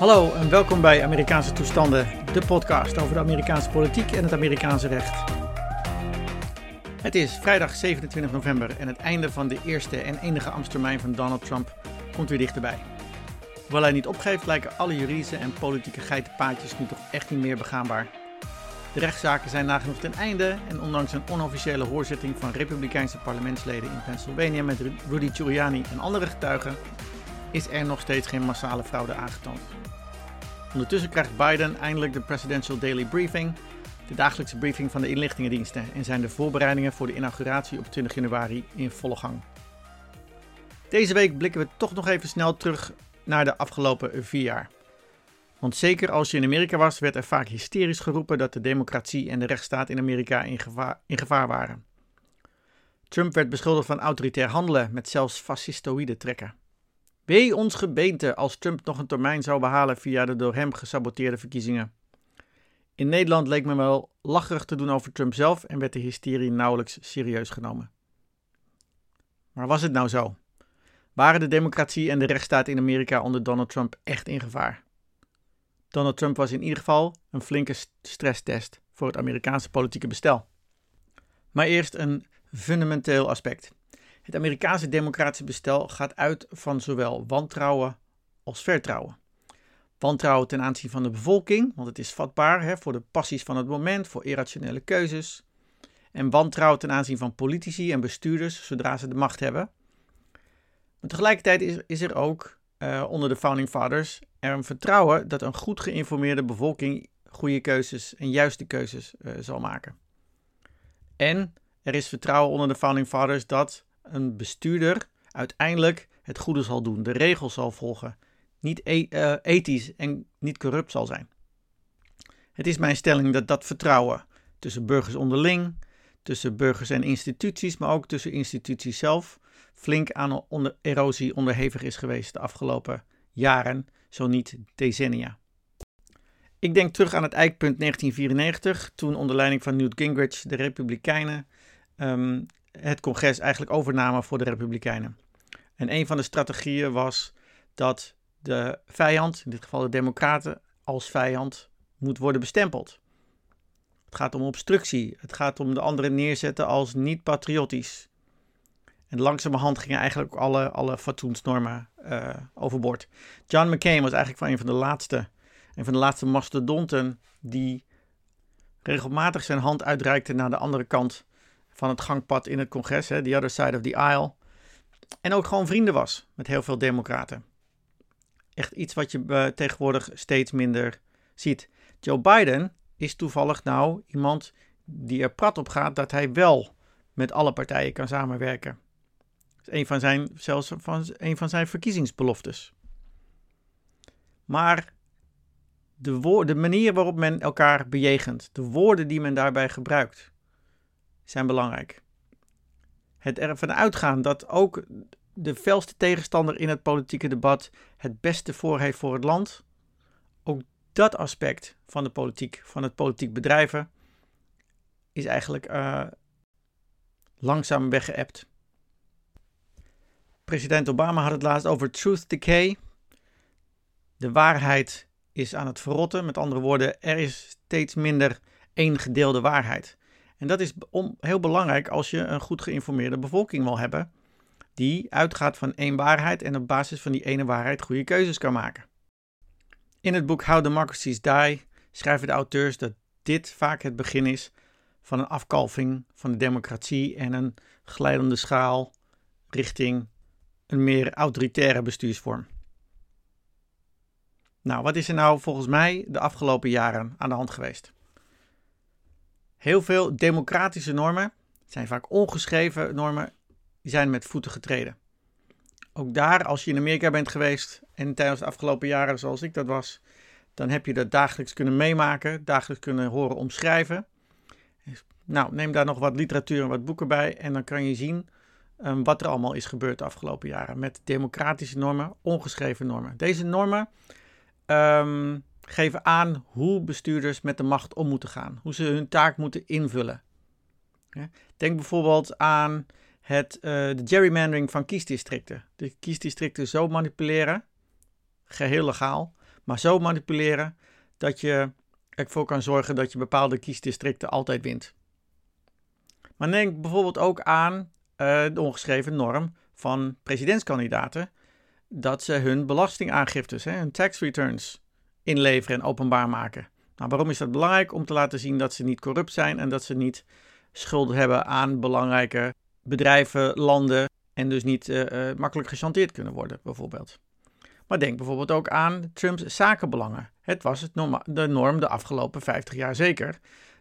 Hallo en welkom bij Amerikaanse Toestanden, de podcast over de Amerikaanse politiek en het Amerikaanse recht. Het is vrijdag 27 november en het einde van de eerste en enige ambtstermijn van Donald Trump komt weer dichterbij. Hoewel hij niet opgeeft, lijken alle juridische en politieke geitenpaadjes nu toch echt niet meer begaanbaar. De rechtszaken zijn nagenoeg ten einde en ondanks een onofficiële hoorzitting van Republikeinse parlementsleden in Pennsylvania met Rudy Giuliani en andere getuigen, is er nog steeds geen massale fraude aangetoond. Ondertussen krijgt Biden eindelijk de Presidential Daily Briefing, de dagelijkse briefing van de inlichtingendiensten, en zijn de voorbereidingen voor de inauguratie op 20 januari in volle gang. Deze week blikken we toch nog even snel terug naar de afgelopen vier jaar. Want zeker als je in Amerika was, werd er vaak hysterisch geroepen dat de democratie en de rechtsstaat in Amerika in gevaar, in gevaar waren. Trump werd beschuldigd van autoritair handelen met zelfs fascistoïde trekken. Wee ons gebeente als Trump nog een termijn zou behalen via de door hem gesaboteerde verkiezingen. In Nederland leek men wel lacherig te doen over Trump zelf en werd de hysterie nauwelijks serieus genomen. Maar was het nou zo? Waren de democratie en de rechtsstaat in Amerika onder Donald Trump echt in gevaar? Donald Trump was in ieder geval een flinke stresstest voor het Amerikaanse politieke bestel. Maar eerst een fundamenteel aspect. Het Amerikaanse democratische bestel gaat uit van zowel wantrouwen als vertrouwen. Wantrouwen ten aanzien van de bevolking, want het is vatbaar hè, voor de passies van het moment, voor irrationele keuzes. En wantrouwen ten aanzien van politici en bestuurders zodra ze de macht hebben. Maar tegelijkertijd is, er ook uh, onder de Founding Fathers er een vertrouwen dat een goed geïnformeerde bevolking goede keuzes en juiste keuzes uh, zal maken. En er is vertrouwen onder de Founding Fathers dat een bestuurder uiteindelijk het goede zal doen, de regels zal volgen, niet e uh, ethisch en niet corrupt zal zijn. Het is mijn stelling dat dat vertrouwen tussen burgers onderling, tussen burgers en instituties, maar ook tussen instituties zelf, flink aan erosie onderhevig is geweest de afgelopen jaren, zo niet decennia. Ik denk terug aan het eikpunt 1994, toen onder leiding van Newt Gingrich de Republikeinen um, het congres eigenlijk overnamen voor de Republikeinen. En een van de strategieën was dat de vijand, in dit geval de Democraten, als vijand moet worden bestempeld. Het gaat om obstructie. Het gaat om de anderen neerzetten als niet patriotisch. En langzamerhand gingen eigenlijk alle, alle fatsoensnormen uh, overboord. John McCain was eigenlijk van een van de laatste, een van de laatste mastodonten die regelmatig zijn hand uitreikte naar de andere kant van het gangpad in het congres, hè, the other side of the aisle. En ook gewoon vrienden was met heel veel democraten. Echt iets wat je uh, tegenwoordig steeds minder ziet. Joe Biden is toevallig nou iemand die er prat op gaat dat hij wel met alle partijen kan samenwerken. Dat is een van zijn, zelfs van, een van zijn verkiezingsbeloftes. Maar de, de manier waarop men elkaar bejegent, de woorden die men daarbij gebruikt, zijn belangrijk. Het ervan uitgaan dat ook de felste tegenstander in het politieke debat het beste voor heeft voor het land, ook dat aspect van de politiek, van het politiek bedrijven, is eigenlijk uh, langzaam weggeëpt. President Obama had het laatst over truth decay. De waarheid is aan het verrotten. Met andere woorden, er is steeds minder één gedeelde waarheid. En dat is heel belangrijk als je een goed geïnformeerde bevolking wil hebben, die uitgaat van één waarheid en op basis van die ene waarheid goede keuzes kan maken. In het boek How Democracies Die schrijven de auteurs dat dit vaak het begin is van een afkalving van de democratie en een glijdende schaal richting een meer autoritaire bestuursvorm. Nou, wat is er nou volgens mij de afgelopen jaren aan de hand geweest? Heel veel democratische normen, zijn vaak ongeschreven normen, die zijn met voeten getreden. Ook daar, als je in Amerika bent geweest en tijdens de afgelopen jaren zoals ik dat was, dan heb je dat dagelijks kunnen meemaken, dagelijks kunnen horen omschrijven. Nou, neem daar nog wat literatuur en wat boeken bij en dan kan je zien um, wat er allemaal is gebeurd de afgelopen jaren met democratische normen, ongeschreven normen. Deze normen um, geven aan hoe bestuurders met de macht om moeten gaan, hoe ze hun taak moeten invullen. Denk bijvoorbeeld aan het, uh, de gerrymandering van kiesdistricten. De kiesdistricten zo manipuleren, geheel legaal, maar zo manipuleren dat je ervoor kan zorgen dat je bepaalde kiesdistricten altijd wint. Maar denk bijvoorbeeld ook aan uh, de ongeschreven norm van presidentskandidaten dat ze hun belastingaangiftes, hè, hun tax returns, inleveren en openbaar maken. Nou, waarom is dat belangrijk? Om te laten zien dat ze niet corrupt zijn en dat ze niet schuld hebben aan belangrijke bedrijven, landen en dus niet uh, uh, makkelijk gechanteerd kunnen worden, bijvoorbeeld. Maar denk bijvoorbeeld ook aan Trumps zakenbelangen. Het was het de norm de afgelopen 50 jaar zeker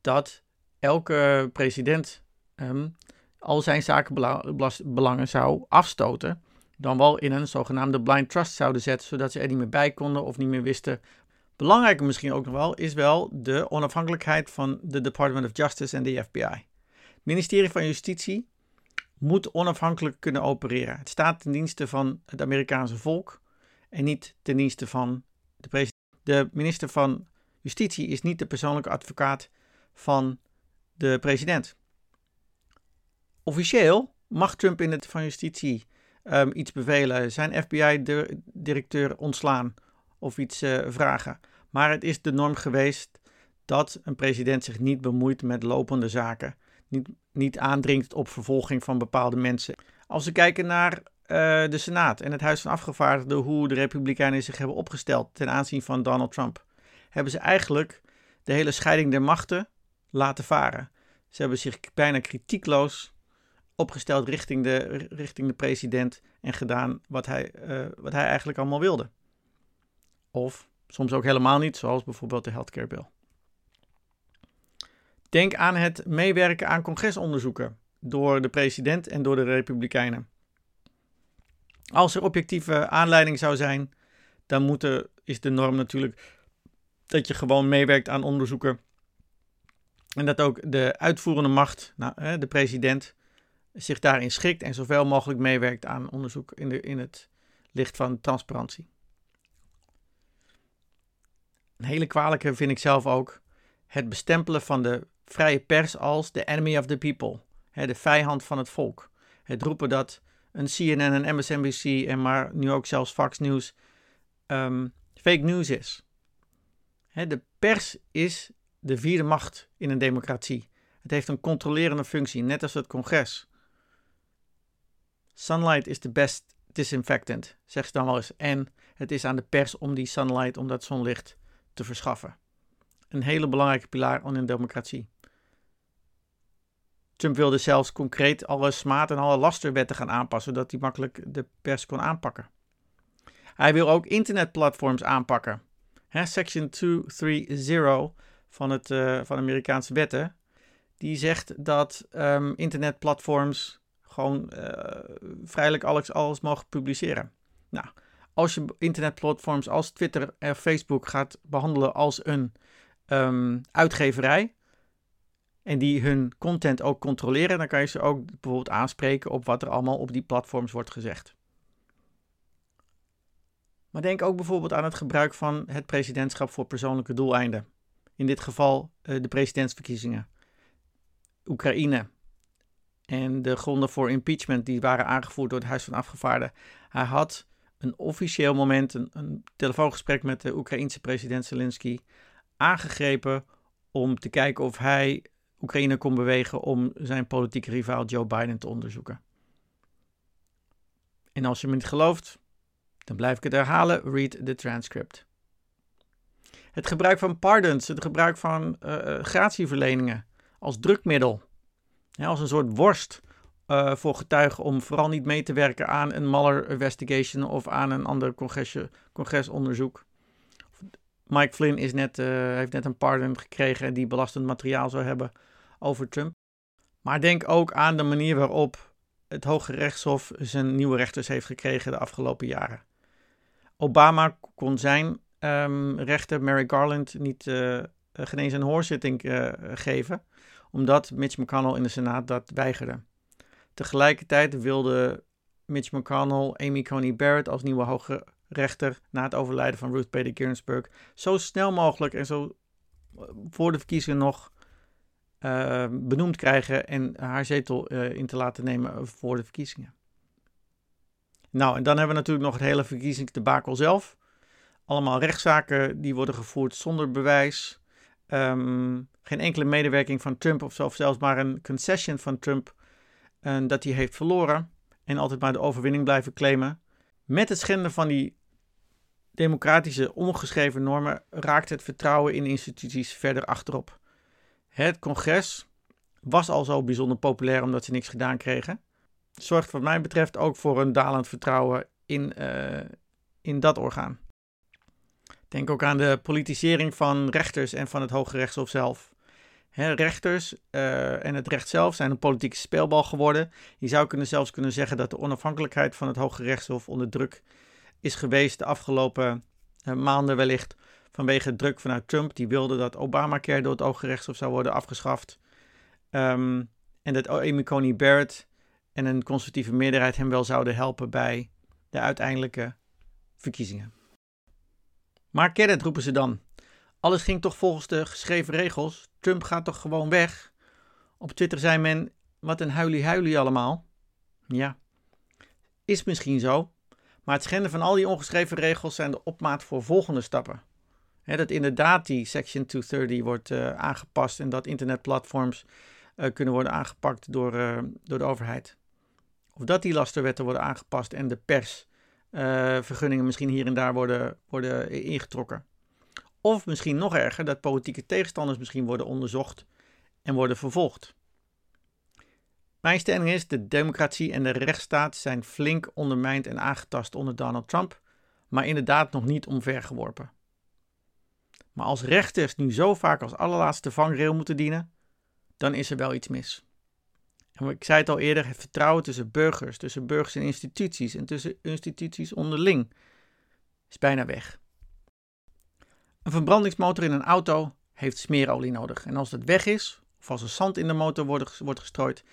dat elke president um, al zijn zakenbelangen zou afstoten. Dan wel in een zogenaamde blind trust zouden zetten, zodat ze er niet meer bij konden of niet meer wisten. Belangrijker misschien ook nog wel is wel de onafhankelijkheid van de Department of Justice en de FBI. Het ministerie van Justitie moet onafhankelijk kunnen opereren. Het staat ten dienste van het Amerikaanse volk en niet ten dienste van de president. De minister van Justitie is niet de persoonlijke advocaat van de president. Officieel mag Trump in het van Justitie um, iets bevelen, zijn FBI-directeur ontslaan of iets uh, vragen. Maar het is de norm geweest dat een president zich niet bemoeit met lopende zaken, niet, niet aandringt op vervolging van bepaalde mensen. Als we kijken naar uh, de Senaat en het Huis van Afgevaardigden, hoe de Republikeinen zich hebben opgesteld ten aanzien van Donald Trump, hebben ze eigenlijk de hele scheiding der machten laten varen. Ze hebben zich bijna kritiekloos opgesteld richting de, richting de president en gedaan wat hij, uh, wat hij eigenlijk allemaal wilde. Of soms ook helemaal niet, zoals bijvoorbeeld de healthcare bill. Denk aan het meewerken aan congresonderzoeken door de president en door de Republikeinen. Als er objectieve aanleiding zou zijn, dan moet er, is de norm natuurlijk dat je gewoon meewerkt aan onderzoeken. En dat ook de uitvoerende macht, nou, de president, zich daarin schikt en zoveel mogelijk meewerkt aan onderzoek in, de, in het licht van transparantie. Een hele kwalijke vind ik zelf ook het bestempelen van de vrije pers als de enemy of the people, hè, de vijand van het volk. Het roepen dat een CNN en MSNBC en maar nu ook zelfs Fox News um, fake news is. Hè, de pers is de vierde macht in een democratie. Het heeft een controlerende functie, net als het congres. Sunlight is the best disinfectant, zegt ze dan wel eens. En het is aan de pers om die sunlight, om dat zonlicht te verschaffen. Een hele belangrijke pilaar in een democratie. Trump wilde zelfs concreet alle smaad- en alle lasterwetten gaan aanpassen, zodat hij makkelijk de pers kon aanpakken. Hij wil ook internetplatforms aanpakken. He, Section 230 van, het, uh, van Amerikaanse wetten, die zegt dat um, internetplatforms gewoon uh, vrijelijk alles, mogen publiceren. Nou, als je internetplatforms als Twitter en Facebook gaat behandelen als een um, uitgeverij en die hun content ook controleren, dan kan je ze ook bijvoorbeeld aanspreken op wat er allemaal op die platforms wordt gezegd. Maar denk ook bijvoorbeeld aan het gebruik van het presidentschap voor persoonlijke doeleinden. In dit geval uh, de presidentsverkiezingen. Oekraïne, en de gronden voor impeachment die waren aangevoerd door het Huis van Afgevaarden. Hij had een officieel moment, een, telefoongesprek met de Oekraïense president Zelensky, aangegrepen om te kijken of hij Oekraïne kon bewegen om zijn politieke rivaal Joe Biden te onderzoeken. En als je me niet gelooft, dan blijf ik het herhalen. Read the transcript. Het gebruik van pardons, het gebruik van uh, gratieverleningen als drukmiddel als een soort worst uh, voor getuigen om vooral niet mee te werken aan een Mueller investigation of aan een ander congresonderzoek. Mike Flynn is net, uh, heeft net een pardon gekregen die belastend materiaal zou hebben over Trump. Maar denk ook aan de manier waarop het Hoge Rechtshof zijn nieuwe rechters heeft gekregen de afgelopen jaren. Obama kon zijn um, rechter Mary Garland niet uh, geen eens een hoorzitting uh, geven omdat Mitch McConnell in de Senaat dat weigerde. Tegelijkertijd wilde Mitch McConnell Amy Coney Barrett als nieuwe hoge rechter na het overlijden van Ruth Bader Ginsburg zo snel mogelijk en zo eh, voor de verkiezingen nog benoemd krijgen en haar zetel in te laten nemen voor de verkiezingen. Nou, en dan hebben we natuurlijk nog het hele verkiezingsdebakel zelf. Allemaal rechtszaken die worden gevoerd zonder bewijs. Ehm, geen enkele medewerking van Trump of zelfs maar een concession van Trump uh, dat hij heeft verloren. En altijd maar de overwinning blijven claimen. Met het schenden van die democratische ongeschreven normen raakt het vertrouwen in instituties verder achterop. Het congres was al zo bijzonder populair omdat ze niks gedaan kregen. Zorgt wat mij betreft ook voor een dalend vertrouwen in, uh, in dat orgaan. Denk ook aan de politisering van rechters en van het Hoge Rechtshof zelf. rechters uh, en het recht zelf zijn een politieke speelbal geworden. Je zou kunnen zelfs kunnen zeggen dat de onafhankelijkheid van het Hoge Rechtshof onder druk is geweest de afgelopen uh, maanden wellicht vanwege druk vanuit Trump. Die wilde dat Obamacare door het Hoge Rechtshof zou worden afgeschaft. Um, en dat Amy Coney Barrett en een conservatieve meerderheid hem wel zouden helpen bij de uiteindelijke verkiezingen. Maar Kenneth roepen ze dan. Alles ging toch volgens de geschreven regels. Trump gaat toch gewoon weg. Op Twitter zei men: wat een huilie-huilie allemaal. Ja, is misschien zo. Maar het schenden van al die ongeschreven regels zijn de opmaat voor volgende stappen. dat inderdaad die Section 230 wordt uh, aangepast en dat internetplatforms uh, kunnen worden aangepakt door, uh, door de overheid. Of dat die lasterwetten worden aangepast en de persvergunningen misschien hier en daar worden, worden ingetrokken. Of misschien nog erger, dat politieke tegenstanders misschien worden onderzocht en worden vervolgd. Mijn stelling is: de democratie en de rechtsstaat zijn flink ondermijnd en aangetast onder Donald Trump, maar inderdaad nog niet omvergeworpen. Maar als rechters nu zo vaak als allerlaatste vangrail moeten dienen, dan is er wel iets mis. Ik zei het al eerder: het vertrouwen tussen burgers, tussen burgers en instituties en tussen instituties onderling is bijna weg. Een verbrandingsmotor in een auto heeft smeerolie nodig. En als dat weg is, of als er zand in de motor wordt, gestrooid,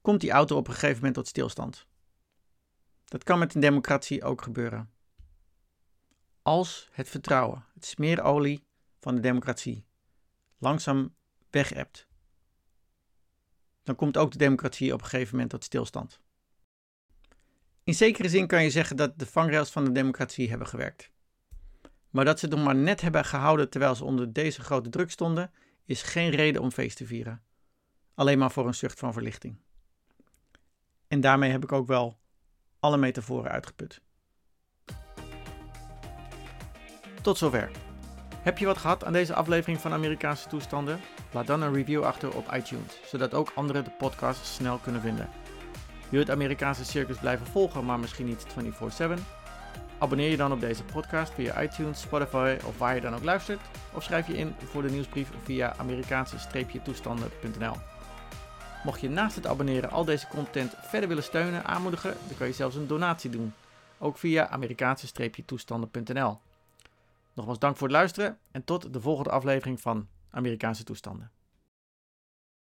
komt die auto op een gegeven moment tot stilstand. Dat kan met een democratie ook gebeuren. Als het vertrouwen, het smeerolie van de democratie, langzaam wegebt, dan komt ook de democratie op een gegeven moment tot stilstand. In zekere zin kan je zeggen dat de vangrails van de democratie hebben gewerkt. Maar dat ze het nog maar net hebben gehouden terwijl ze onder deze grote druk stonden, is geen reden om feest te vieren. Alleen maar voor een zucht van verlichting. En daarmee heb ik ook wel alle metaforen uitgeput. Tot zover. Heb je wat gehad aan deze aflevering van Amerikaanse toestanden? Laat dan een review achter op iTunes, zodat ook anderen de podcast snel kunnen vinden. Wil je het Amerikaanse circus blijven volgen, maar misschien niet 24/7? Abonneer je dan op deze podcast via iTunes, Spotify of waar je dan ook luistert. Of schrijf je in voor de nieuwsbrief via Amerikaanse-toestanden.nl. Mocht je naast het abonneren al deze content verder willen steunen, aanmoedigen, dan kan je zelfs een donatie doen. Ook via Amerikaanse-toestanden.nl. Nogmaals dank voor het luisteren en tot de volgende aflevering van Amerikaanse toestanden.